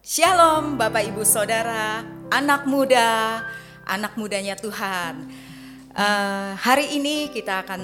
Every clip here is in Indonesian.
Shalom Bapak Ibu Saudara, anak muda, anak mudanya Tuhan. Uh, hari ini kita akan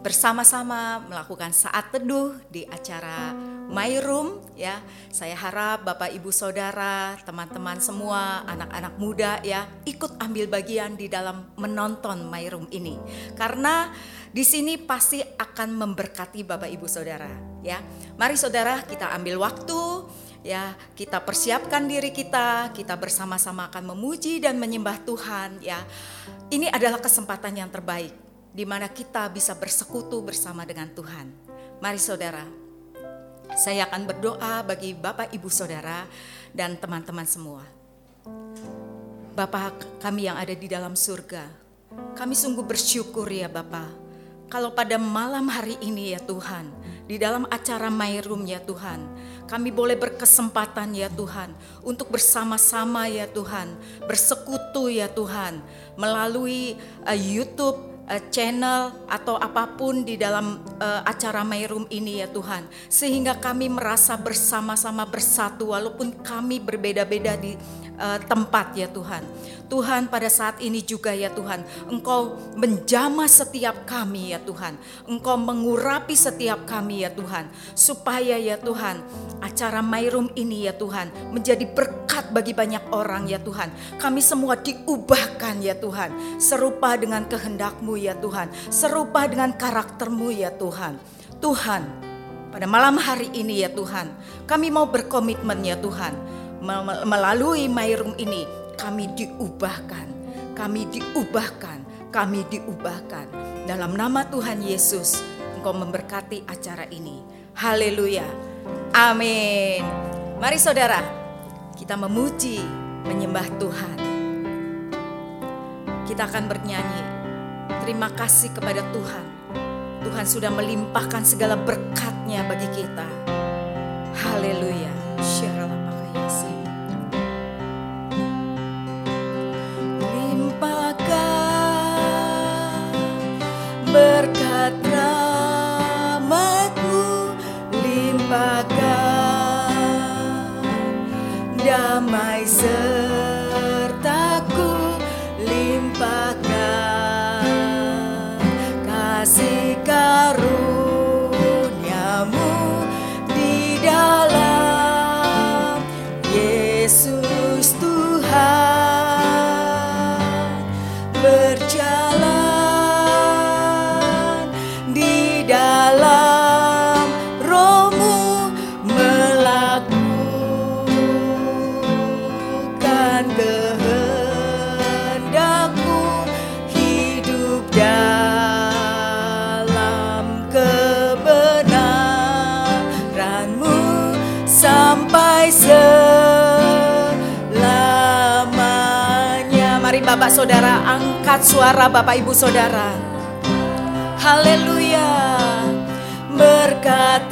bersama-sama melakukan saat teduh di acara My Room ya. Saya harap Bapak Ibu Saudara, teman-teman semua, anak-anak muda ya ikut ambil bagian di dalam menonton My Room ini. Karena di sini pasti akan memberkati Bapak Ibu Saudara ya. Mari Saudara kita ambil waktu ya kita persiapkan diri kita kita bersama-sama akan memuji dan menyembah Tuhan ya ini adalah kesempatan yang terbaik di mana kita bisa bersekutu bersama dengan Tuhan. Mari saudara, saya akan berdoa bagi Bapak Ibu Saudara dan teman-teman semua. Bapak kami yang ada di dalam surga, kami sungguh bersyukur ya Bapak. Kalau pada malam hari ini ya Tuhan, di dalam acara My Room ya Tuhan, kami boleh berkesempatan ya Tuhan untuk bersama-sama ya Tuhan, bersekutu ya Tuhan melalui uh, YouTube uh, channel atau apa pun di dalam uh, acara My Room ini ya Tuhan. Sehingga kami merasa bersama-sama bersatu walaupun kami berbeda-beda di uh, tempat ya Tuhan. Tuhan pada saat ini juga ya Tuhan, Engkau menjamah setiap kami ya Tuhan. Engkau mengurapi setiap kami ya Tuhan. Supaya ya Tuhan, acara My Room ini ya Tuhan menjadi berkat bagi banyak orang ya Tuhan. Kami semua diubahkan ya Tuhan. Serupa dengan kehendakmu ya Tuhan. Serupa dengan karaktermu ya Tuhan. Tuhan, pada malam hari ini ya Tuhan, kami mau berkomitmen ya Tuhan melalui My Room ini kami diubahkan, kami diubahkan, kami diubahkan. Dalam nama Tuhan Yesus, Engkau memberkati acara ini. Haleluya. Amin. Mari saudara, kita memuji, menyembah Tuhan. Kita akan bernyanyi, terima kasih kepada Tuhan. Tuhan sudah melimpahkan segala berkatnya bagi kita. Haleluya. Damai angkat suara Bapak Ibu Saudara. Haleluya. Berkat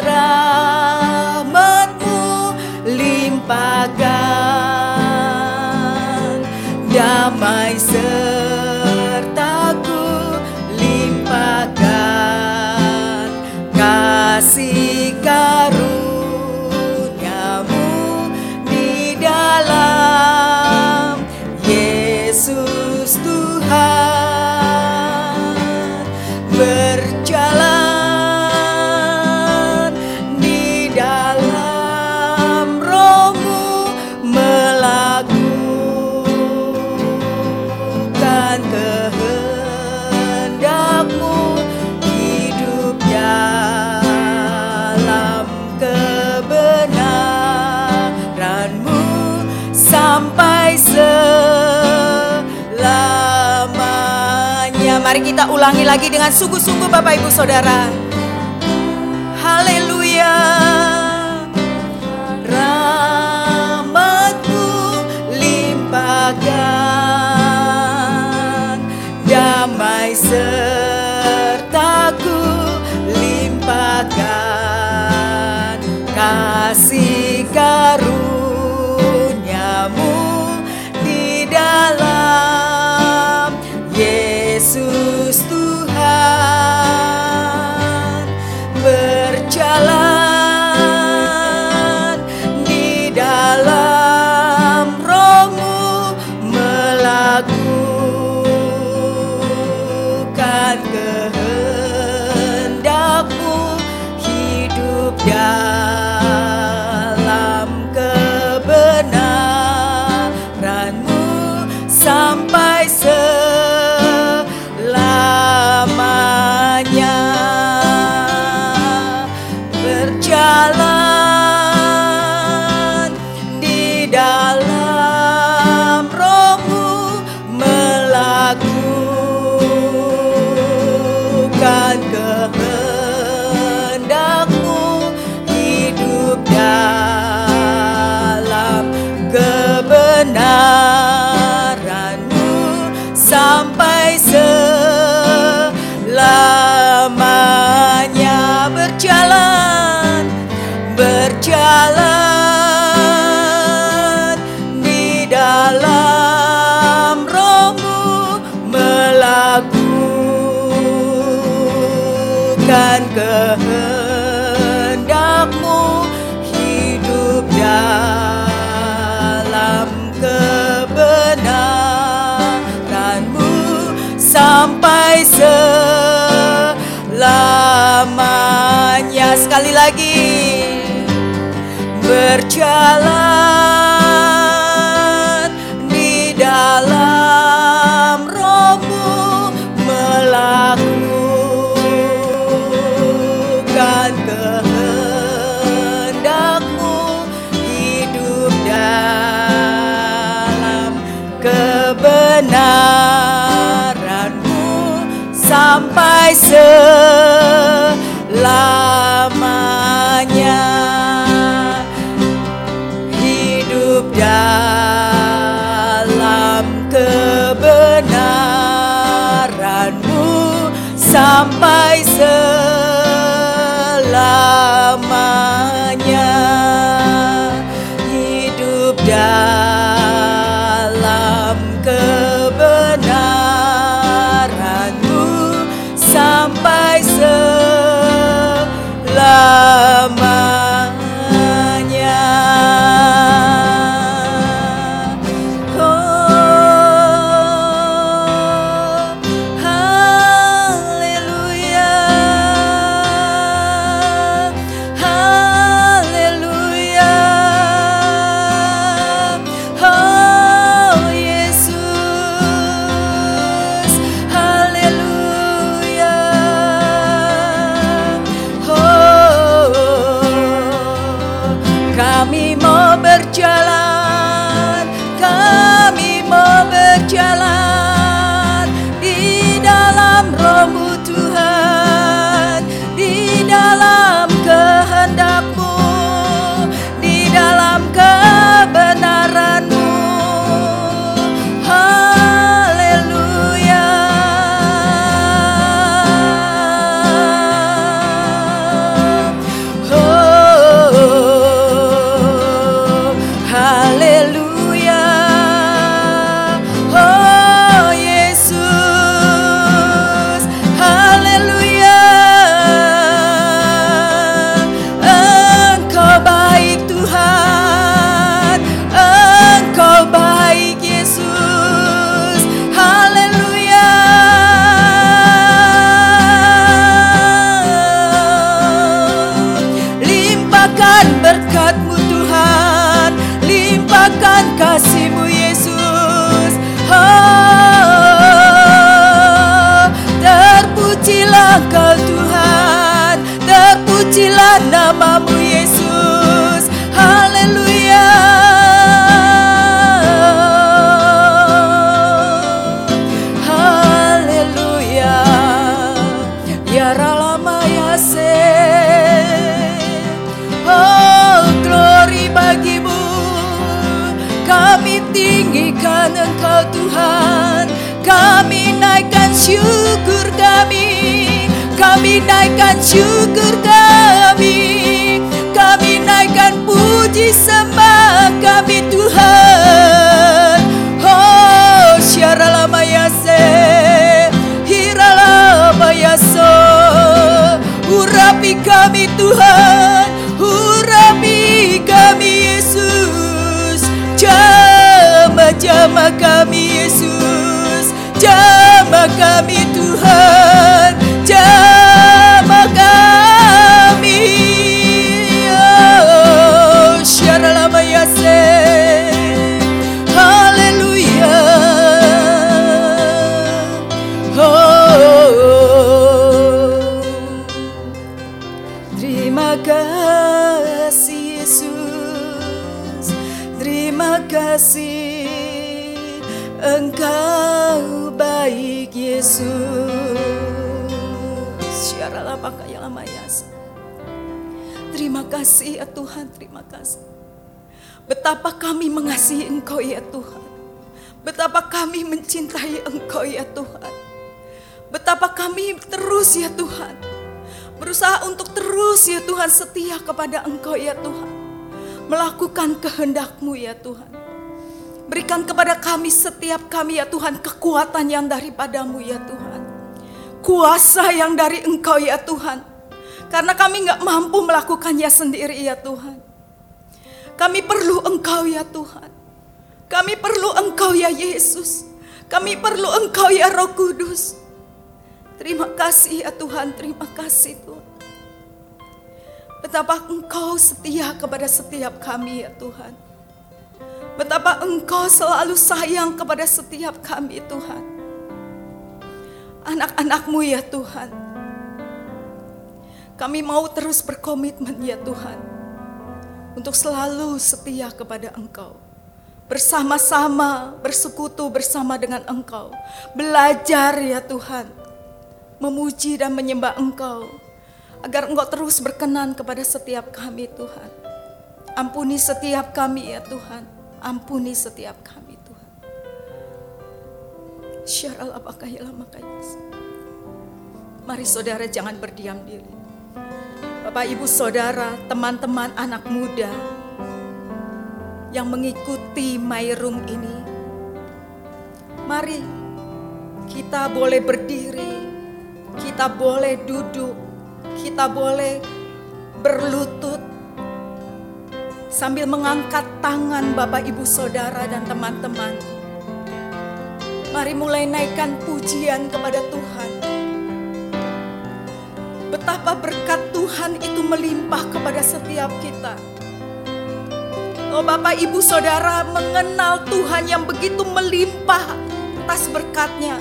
ulangi lagi dengan sungguh-sungguh Bapak Ibu Saudara sekali lagi. Berjalan di dalam rohmu melakukan kehendakmu hidup dalam kebenaranmu sampai selamanya Naikkan syukur kami. Kami naikkan puji sembah kami Tuhan. Oh syara lama yase Hira lama yaso Urapi kami Tuhan. Urapi kami Yesus. Jama-jama kami Yesus. Jama kami Tuhan ya Tuhan Terima kasih. Betapa kami mengasihi Engkau ya Tuhan. Betapa kami mencintai Engkau ya Tuhan. Betapa kami terus ya Tuhan. Berusaha untuk terus ya Tuhan setia kepada Engkau ya Tuhan. Melakukan kehendak-Mu ya Tuhan. Berikan kepada kami setiap kami ya Tuhan kekuatan yang daripadamu ya Tuhan. Kuasa yang dari Engkau ya Tuhan Karena kami nggak mampu melakukannya sendiri ya Tuhan. Kami perlu Engkau ya Tuhan. Kami perlu Engkau ya Yesus. Kami perlu Engkau ya Roh Kudus. Terima kasih ya Tuhan, terima kasih Tuhan. Betapa Engkau setia kepada setiap kami ya Tuhan. Betapa Engkau selalu sayang kepada setiap kami Tuhan. Anak-anakmu ya Tuhan. Kami mau terus berkomitmen ya Tuhan untuk selalu setia kepada Engkau. Bersama-sama bersekutu bersama dengan Engkau. Belajar ya Tuhan memuji dan menyembah Engkau agar Engkau terus berkenan kepada setiap kami Tuhan. Ampuni setiap kami ya Tuhan. Ampuni setiap kami Tuhan. Syarul apakah Mari saudara jangan berdiam diri. Bapak, Ibu, Saudara, teman-teman anak muda yang mengikuti My Room ini. Mari kita boleh berdiri, kita boleh duduk, kita boleh berlutut sambil mengangkat tangan Bapak Ibu Saudara dan teman-teman. Mari mulai naikkan pujian kepada Tuhan betapa berkat Tuhan itu melimpah kepada setiap kita. Oh Bapak Ibu Saudara mengenal Tuhan yang begitu melimpah atas berkatnya.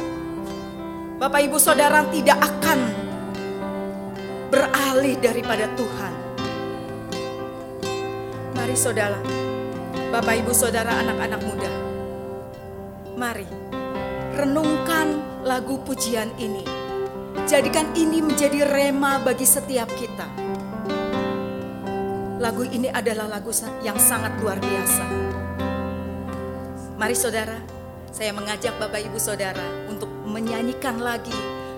Bapak Ibu Saudara tidak akan beralih daripada Tuhan. Mari saudara, Bapak Ibu Saudara anak-anak muda. Mari renungkan lagu pujian ini Jadikan ini menjadi rema bagi setiap kita. Lagu ini adalah lagu yang sangat luar biasa. Mari saudara, saya mengajak Bapak Ibu Saudara untuk menyanyikan lagi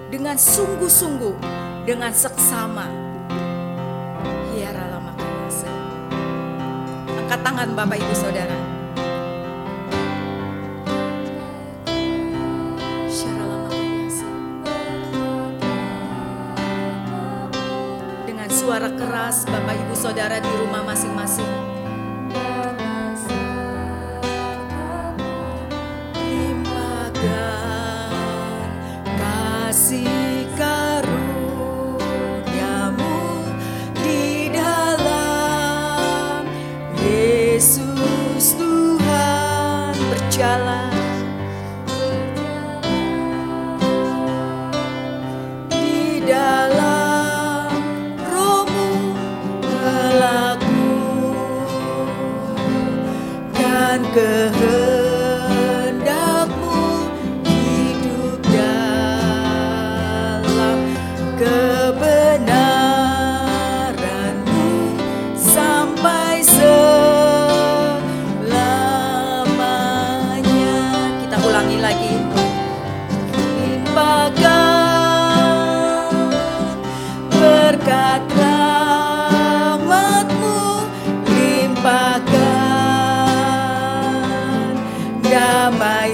dengan sungguh-sungguh, dengan seksama. Hiara lama Angkat tangan Bapak Ibu Saudara. Suara keras Bapak Ibu Saudara di rumah masing-masing.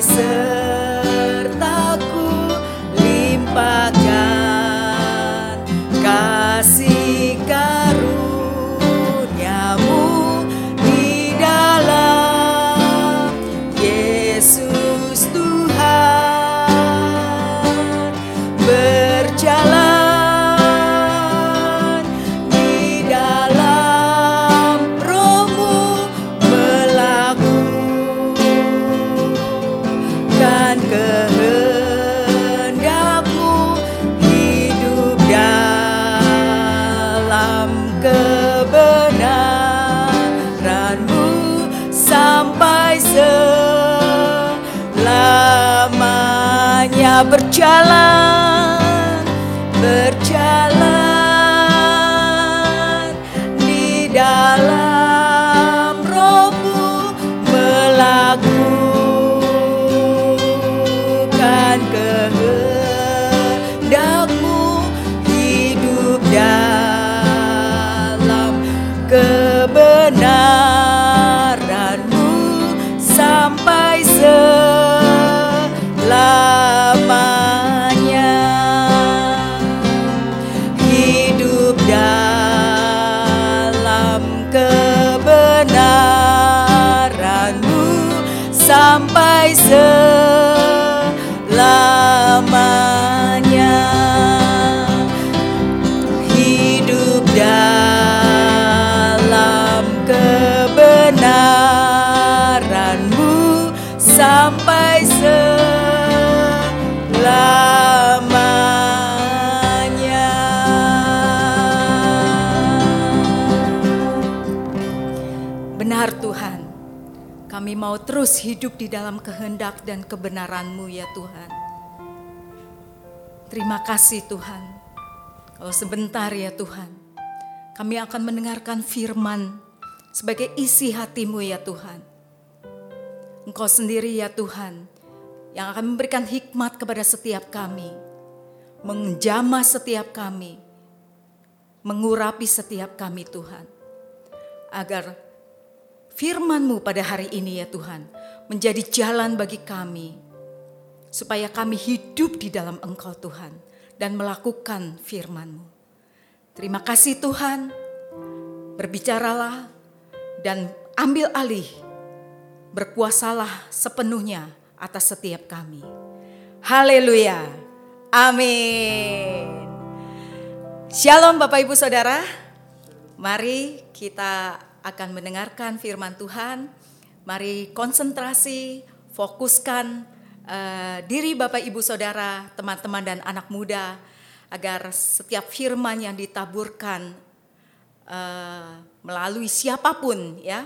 places. Berjalan, benar Tuhan kami mau terus hidup di dalam kehendak dan kebenaran-Mu ya Tuhan. Terima kasih Tuhan. Kalau sebentar ya Tuhan, kami akan mendengarkan firman sebagai isi hatimu ya Tuhan. Engkau sendiri ya Tuhan yang akan memberikan hikmat kepada setiap kami. Menjamah setiap kami. Mengurapi setiap kami Tuhan. Agar firman-Mu pada hari ini ya Tuhan menjadi jalan bagi kami supaya kami hidup di dalam Engkau Tuhan dan melakukan firman-Mu. Terima kasih Tuhan. Berbicaralah dan ambil alih. Berkuasalah sepenuhnya atas setiap kami. Haleluya. Amin. Shalom Bapak Ibu Saudara. Mari kita akan mendengarkan firman Tuhan. Mari konsentrasi, fokuskan uh, diri Bapak Ibu Saudara, teman-teman dan anak muda agar setiap firman yang ditaburkan uh, melalui siapa pun ya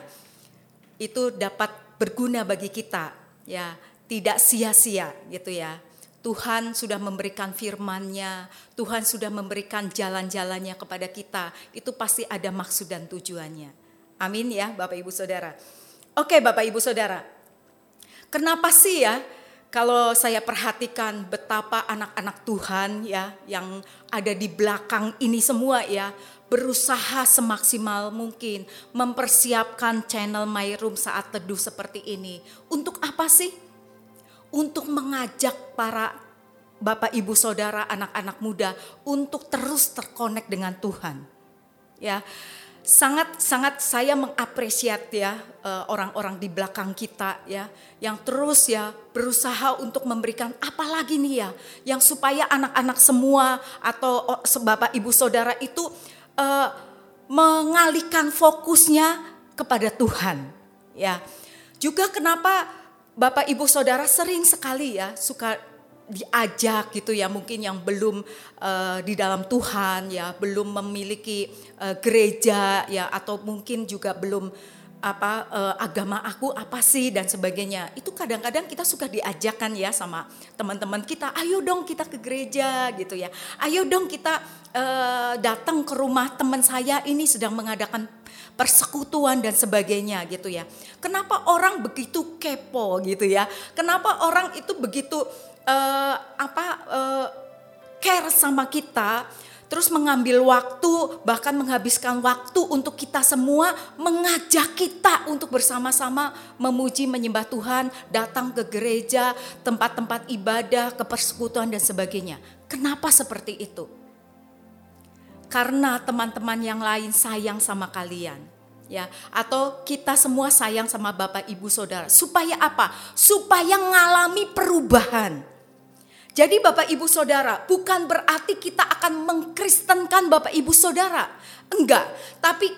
itu dapat berguna bagi kita ya, tidak sia-sia gitu ya. Tuhan sudah memberikan firman-Nya, Tuhan sudah memberikan jalan-jalannya kepada kita. Itu pasti ada maksud dan tujuannya. Amin ya Bapak Ibu Saudara. Oke Bapak Ibu Saudara. Kenapa sih ya kalau saya perhatikan betapa anak-anak Tuhan ya yang ada di belakang ini semua ya berusaha semaksimal mungkin mempersiapkan channel My Room saat teduh seperti ini. Untuk apa sih? Untuk mengajak para Bapak Ibu Saudara, anak-anak muda untuk terus terkonek dengan Tuhan. Ya sangat sangat saya mengapresiasi ya eh, orang-orang di belakang kita ya yang terus ya berusaha untuk memberikan apa lagi nih ya yang supaya anak-anak semua atau oh, bapak ibu saudara itu uh, mengalihkan fokusnya kepada Tuhan. Ya juga kenapa bapak ibu saudara sering sekali ya suka diajak gitu ya mungkin yang belum uh, di dalam Tuhan ya belum memiliki uh, gereja ya atau mungkin juga belum apa uh, agama aku apa sih dan sebagainya. Itu kadang-kadang kita suka diajakkan ya sama teman-teman kita ayo dong kita ke gereja gitu ya. Ayo dong kita uh, datang ke rumah teman saya ini sedang mengadakan persekutuan dan sebagainya gitu ya. Kenapa orang begitu kepo gitu ya? Kenapa orang itu begitu uh, apa uh, care sama kita, terus mengambil waktu, bahkan menghabiskan waktu untuk kita semua, mengajak kita untuk bersama-sama memuji, menyembah Tuhan, datang ke gereja, tempat-tempat ibadah, ke persekutuan dan sebagainya. Kenapa seperti itu? Karena teman-teman yang lain sayang sama kalian ya atau kita semua sayang sama Bapak Ibu Saudara supaya apa? Supaya ngalami perubahan. Jadi Bapak Ibu Saudara, bukan berarti kita akan mengkristenkan Bapak Ibu Saudara. Enggak, tapi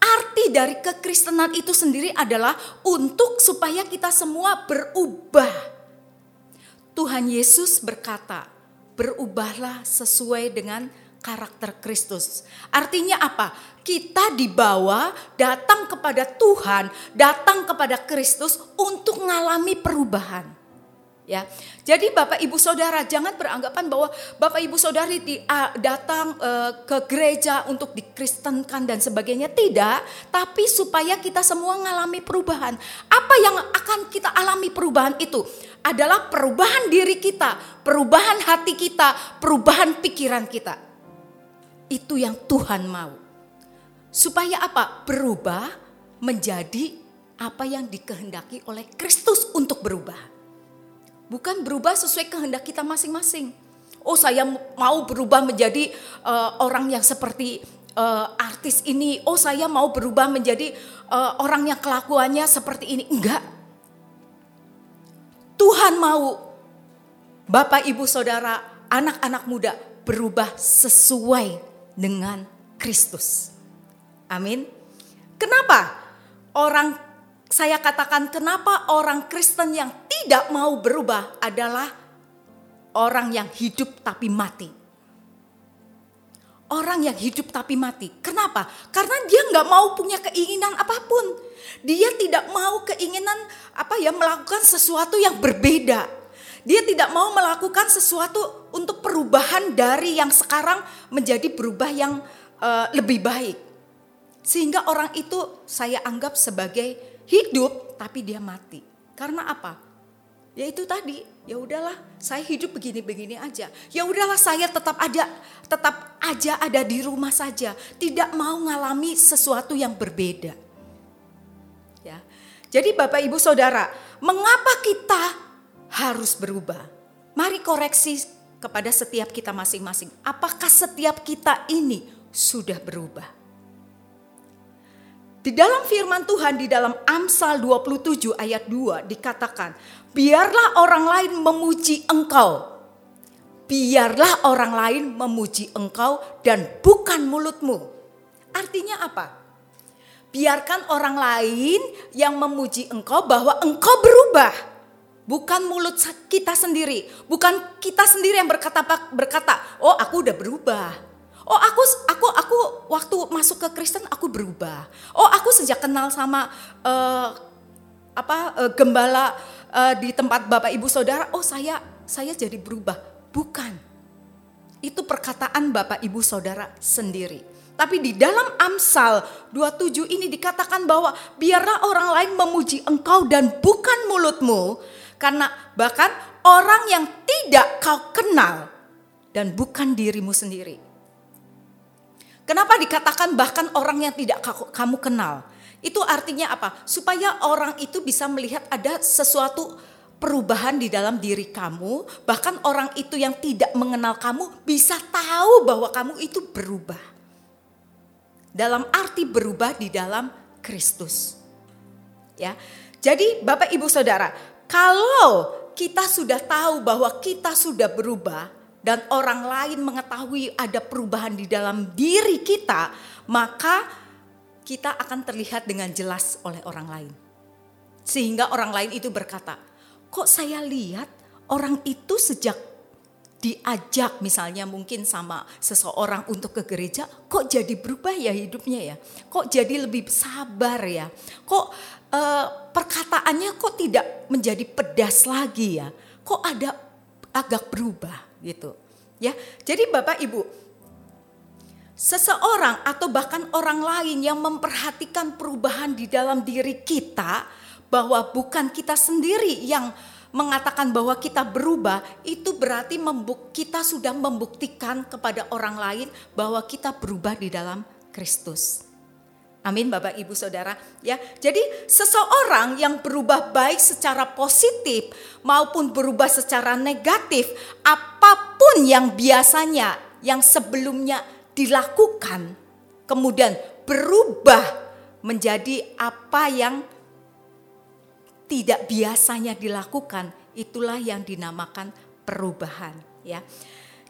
arti dari kekristenan itu sendiri adalah untuk supaya kita semua berubah. Tuhan Yesus berkata, berubahlah sesuai dengan karakter Kristus. Artinya apa? Kita dibawa datang kepada Tuhan, datang kepada Kristus untuk mengalami perubahan ya. Jadi Bapak Ibu Saudara jangan beranggapan bahwa Bapak Ibu Saudari di, uh, datang uh, ke gereja untuk dikristenkan dan sebagainya tidak, tapi supaya kita semua mengalami perubahan. Apa yang akan kita alami perubahan itu adalah perubahan diri kita, perubahan hati kita, perubahan pikiran kita. Itu yang Tuhan mau. Supaya apa? Berubah menjadi apa yang dikehendaki oleh Kristus untuk berubah. Bukan berubah sesuai kehendak kita masing-masing. Oh saya mau berubah menjadi uh, orang yang seperti uh, artis ini. Oh saya mau berubah menjadi uh, orang yang kelakuannya seperti ini. Enggak. Tuhan mau Bapak, Ibu, Saudara, anak-anak muda berubah sesuai dengan Kristus. Amin. Kenapa? Orang saya katakan kenapa orang Kristen yang tidak mau berubah adalah orang yang hidup tapi mati. Orang yang hidup tapi mati. Kenapa? Karena dia nggak mau punya keinginan apa pun. Dia tidak mau keinginan apa ya melakukan sesuatu yang berbeda. Dia tidak mau melakukan sesuatu untuk perubahan dari yang sekarang menjadi berubah yang uh, lebih baik. Sehingga orang itu saya anggap sebagai hidup tapi dia mati. Karena apa? Ya itu tadi, ya udahlah, saya hidup begini-begini aja. Ya udahlah, saya tetap ada, tetap aja ada di rumah saja, tidak mau ngalami sesuatu yang berbeda. Ya. Jadi Bapak Ibu Saudara, mengapa kita harus berubah? Mari koreksi kepada setiap kita masing-masing. Apakah setiap kita ini sudah berubah? Di dalam firman Tuhan di dalam Amsal 27 ayat 2 dikatakan, biarlah orang lain memuji engkau. Biarlah orang lain memuji engkau dan bukan mulutmu. Artinya apa? Biarkan orang lain yang memuji engkau bahwa engkau berubah. Bukan mulut kita sendiri, bukan kita sendiri yang berkata berkata, "Oh, aku udah berubah." Oh, aku aku aku waktu masuk ke Kristen aku berubah. Oh, aku sejak kenal sama uh, apa uh, gembala uh, di tempat Bapak Ibu Saudara, oh saya saya jadi berubah. Bukan. Itu perkataan Bapak Ibu Saudara sendiri. Tapi di dalam Amsal 27 ini dikatakan bahwa biarlah orang lain memuji engkau dan bukan mulutmu. Karena bahkan orang yang tidak kau kenal dan bukan dirimu sendiri. Kenapa dikatakan bahkan orang yang tidak kamu kenal? Itu artinya apa? Supaya orang itu bisa melihat ada sesuatu perubahan di dalam diri kamu, bahkan orang itu yang tidak mengenal kamu bisa tahu bahwa kamu itu berubah. Dalam arti berubah di dalam Kristus. Ya. Jadi Bapak Ibu Saudara, kalau kita sudah tahu bahwa kita sudah berubah dan orang lain mengetahui ada perubahan di dalam diri kita, maka kita akan terlihat dengan jelas oleh orang lain. Sehingga orang lain itu berkata, kok saya lihat orang itu sejak diajak misalnya mungkin sama seseorang untuk ke gereja, kok jadi berubah ya hidupnya ya? Kok jadi lebih sabar ya? Kok uh, perkataannya kok tidak menjadi pedas lagi ya? Kok ada agak berubah gitu? Ya, jadi Bapak Ibu, seseorang atau bahkan orang lain yang memperhatikan perubahan di dalam diri kita, bahwa bukan kita sendiri yang mengatakan bahwa kita berubah, itu berarti kita sudah membuktikan kepada orang lain bahwa kita berubah di dalam Kristus. Amin Bapak Ibu Saudara ya. Jadi seseorang yang berubah baik secara positif maupun berubah secara negatif apa pun yang biasanya yang sebelumnya dilakukan, kemudian berubah menjadi apa yang tidak biasanya dilakukan, itulah yang dinamakan perubahan, ya.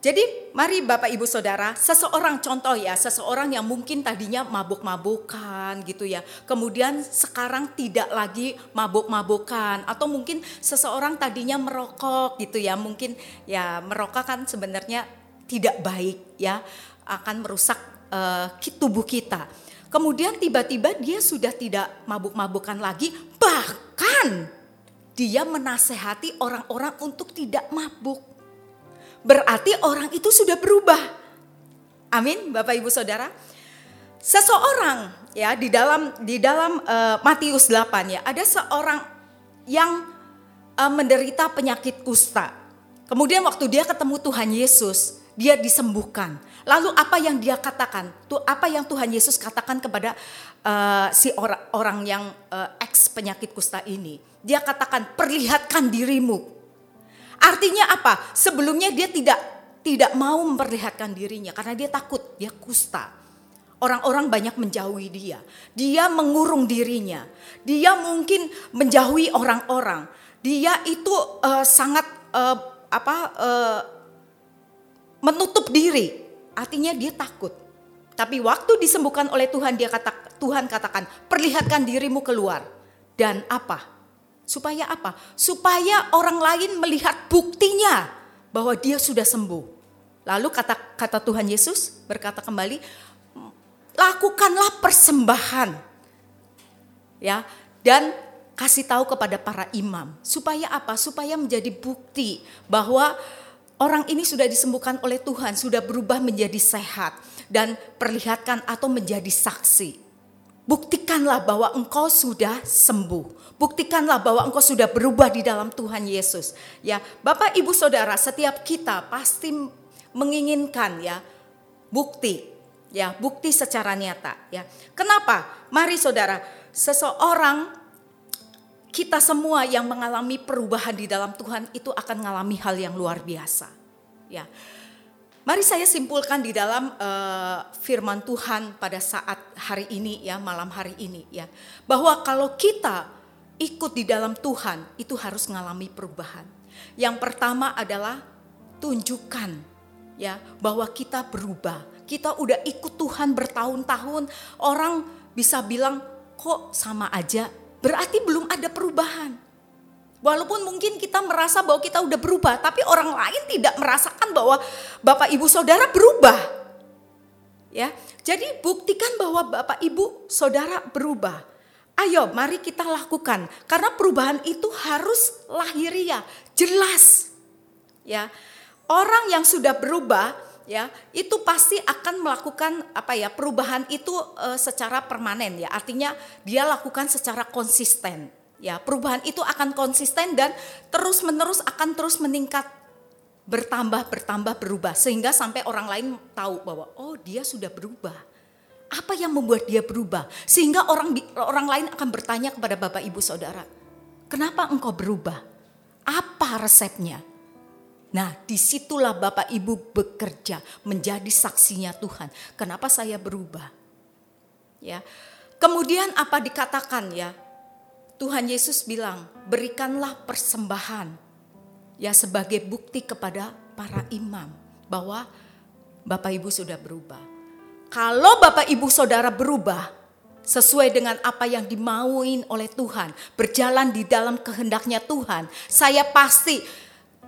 Jadi mari Bapak Ibu Saudara, seseorang contoh ya, seseorang yang mungkin tadinya mabuk-mabukan gitu ya. Kemudian sekarang tidak lagi mabuk-mabukan atau mungkin seseorang tadinya merokok gitu ya. Mungkin ya merokok kan sebenarnya tidak baik ya akan merusak uh, tubuh kita. Kemudian tiba-tiba dia sudah tidak mabuk-mabukan lagi, bahkan dia menasehati orang-orang untuk tidak mabuk. Berarti orang itu sudah berubah. Amin, Bapak Ibu Saudara. Seseorang ya di dalam di dalam uh, Matius 8 ya, ada seorang yang uh, menderita penyakit kusta. Kemudian waktu dia ketemu Tuhan Yesus, dia disembuhkan. Lalu apa yang dia katakan? Tuh apa yang Tuhan Yesus katakan kepada uh, si orang orang yang uh, ex penyakit kusta ini? Dia katakan, "Perlihatkan dirimu." Artinya apa? Sebelumnya dia tidak tidak mau memperlihatkan dirinya karena dia takut, dia kusta. Orang-orang banyak menjauhi dia. Dia mengurung dirinya. Dia mungkin menjauhi orang-orang. Dia itu uh, sangat uh, apa uh, menutup diri. Artinya dia takut. Tapi waktu disembuhkan oleh Tuhan dia kata Tuhan katakan, "Perlihatkan dirimu keluar." Dan apa? Supaya apa? Supaya orang lain melihat buktinya bahwa dia sudah sembuh. Lalu kata kata Tuhan Yesus berkata kembali, lakukanlah persembahan. Ya, dan kasih tahu kepada para imam supaya apa? Supaya menjadi bukti bahwa orang ini sudah disembuhkan oleh Tuhan, sudah berubah menjadi sehat dan perlihatkan atau menjadi saksi. Buktikanlah bahwa engkau sudah sembuh. Buktikanlah bahwa engkau sudah berubah di dalam Tuhan Yesus. Ya, Bapak Ibu Saudara, setiap kita pasti menginginkan ya bukti ya bukti secara nyata ya. Kenapa? Mari saudara, seseorang kita semua yang mengalami perubahan di dalam Tuhan itu akan mengalami hal yang luar biasa. Ya. Mari saya simpulkan di dalam uh, firman Tuhan pada saat hari ini ya, malam hari ini ya, bahwa kalau kita ikut di dalam Tuhan itu harus mengalami perubahan. Yang pertama adalah tunjukkan ya bahwa kita berubah kita udah ikut Tuhan bertahun-tahun, orang bisa bilang kok sama aja, berarti belum ada perubahan. Walaupun mungkin kita merasa bahwa kita udah berubah, tapi orang lain tidak merasakan bahwa Bapak Ibu Saudara berubah. Ya, jadi buktikan bahwa Bapak Ibu Saudara berubah. Ayo, mari kita lakukan karena perubahan itu harus lahiriah, jelas. Ya. Orang yang sudah berubah ya itu pasti akan melakukan apa ya perubahan itu e, secara permanen ya artinya dia lakukan secara konsisten ya perubahan itu akan konsisten dan terus menerus akan terus meningkat bertambah bertambah berubah sehingga sampai orang lain tahu bahwa oh dia sudah berubah apa yang membuat dia berubah sehingga orang orang lain akan bertanya kepada bapak ibu saudara kenapa engkau berubah apa resepnya Nah, di situlah Bapak Ibu bekerja menjadi saksinya Tuhan. Kenapa saya berubah? Ya. Kemudian apa dikatakan ya? Tuhan Yesus bilang, "Berikanlah persembahan." Ya sebagai bukti kepada para imam bahwa Bapak Ibu sudah berubah. Kalau Bapak Ibu Saudara berubah sesuai dengan apa yang dimauin oleh Tuhan, berjalan di dalam kehendaknya Tuhan, saya pasti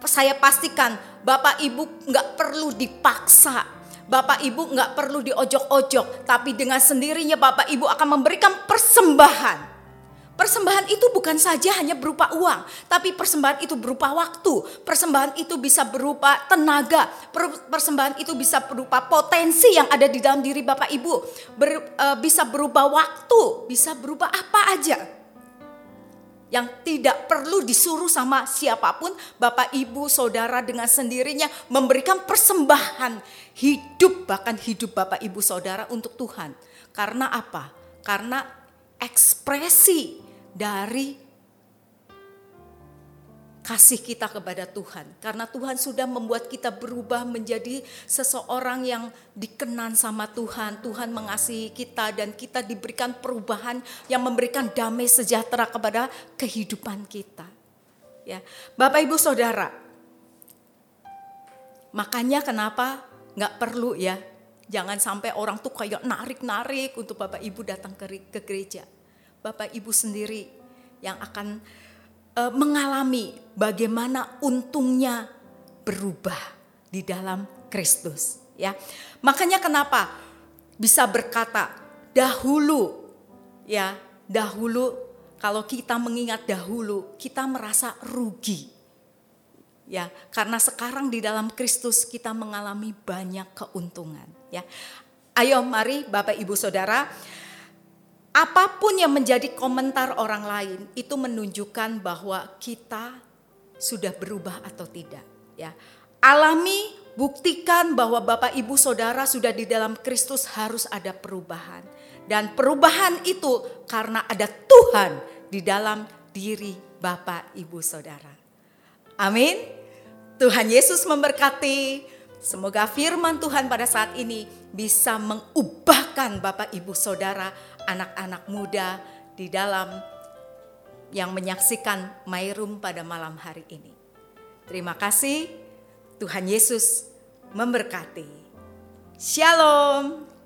saya pastikan Bapak Ibu nggak perlu dipaksa. Bapak Ibu nggak perlu diojok-ojok, tapi dengan sendirinya Bapak Ibu akan memberikan persembahan. Persembahan itu bukan saja hanya berupa uang, tapi persembahan itu berupa waktu. Persembahan itu bisa berupa tenaga. Persembahan itu bisa berupa potensi yang ada di dalam diri Bapak Ibu. Ber, uh, bisa berupa waktu, bisa berupa apa aja yang tidak perlu disuruh sama siapa pun, Bapak, Ibu, Saudara dengan sendirinya memberikan persembahan hidup bahkan hidup Bapak, Ibu, Saudara untuk Tuhan. Karena apa? Karena ekspresi dari kasih kita kepada Tuhan. Karena Tuhan sudah membuat kita berubah menjadi seseorang yang dikenan sama Tuhan. Tuhan mengasihi kita dan kita diberikan perubahan yang memberikan damai sejahtera kepada kehidupan kita. Ya, Bapak Ibu Saudara, makanya kenapa nggak perlu ya, jangan sampai orang tuh kayak narik-narik untuk Bapak Ibu datang ke, ke gereja. Bapak Ibu sendiri yang akan uh, mengalami bagaimana untungnya berubah di dalam Kristus ya. Makanya kenapa bisa berkata dahulu ya, dahulu kalau kita mengingat dahulu kita merasa rugi. Ya, karena sekarang di dalam Kristus kita mengalami banyak keuntungan ya. Ayo mari Bapak Ibu Saudara apa pun yang menjadi komentar orang lain itu menunjukkan bahwa kita sudah berubah atau tidak ya. Alami buktikan bahwa Bapak Ibu Saudara sudah di dalam Kristus harus ada perubahan. Dan perubahan itu karena ada Tuhan di dalam diri Bapak Ibu Saudara. Amin. Tuhan Yesus memberkati. Semoga firman Tuhan pada saat ini bisa mengubahkan Bapak Ibu Saudara, anak-anak muda di dalam yang menyaksikan Room pada malam hari ini. Terima kasih, Tuhan Yesus memberkati. Shalom.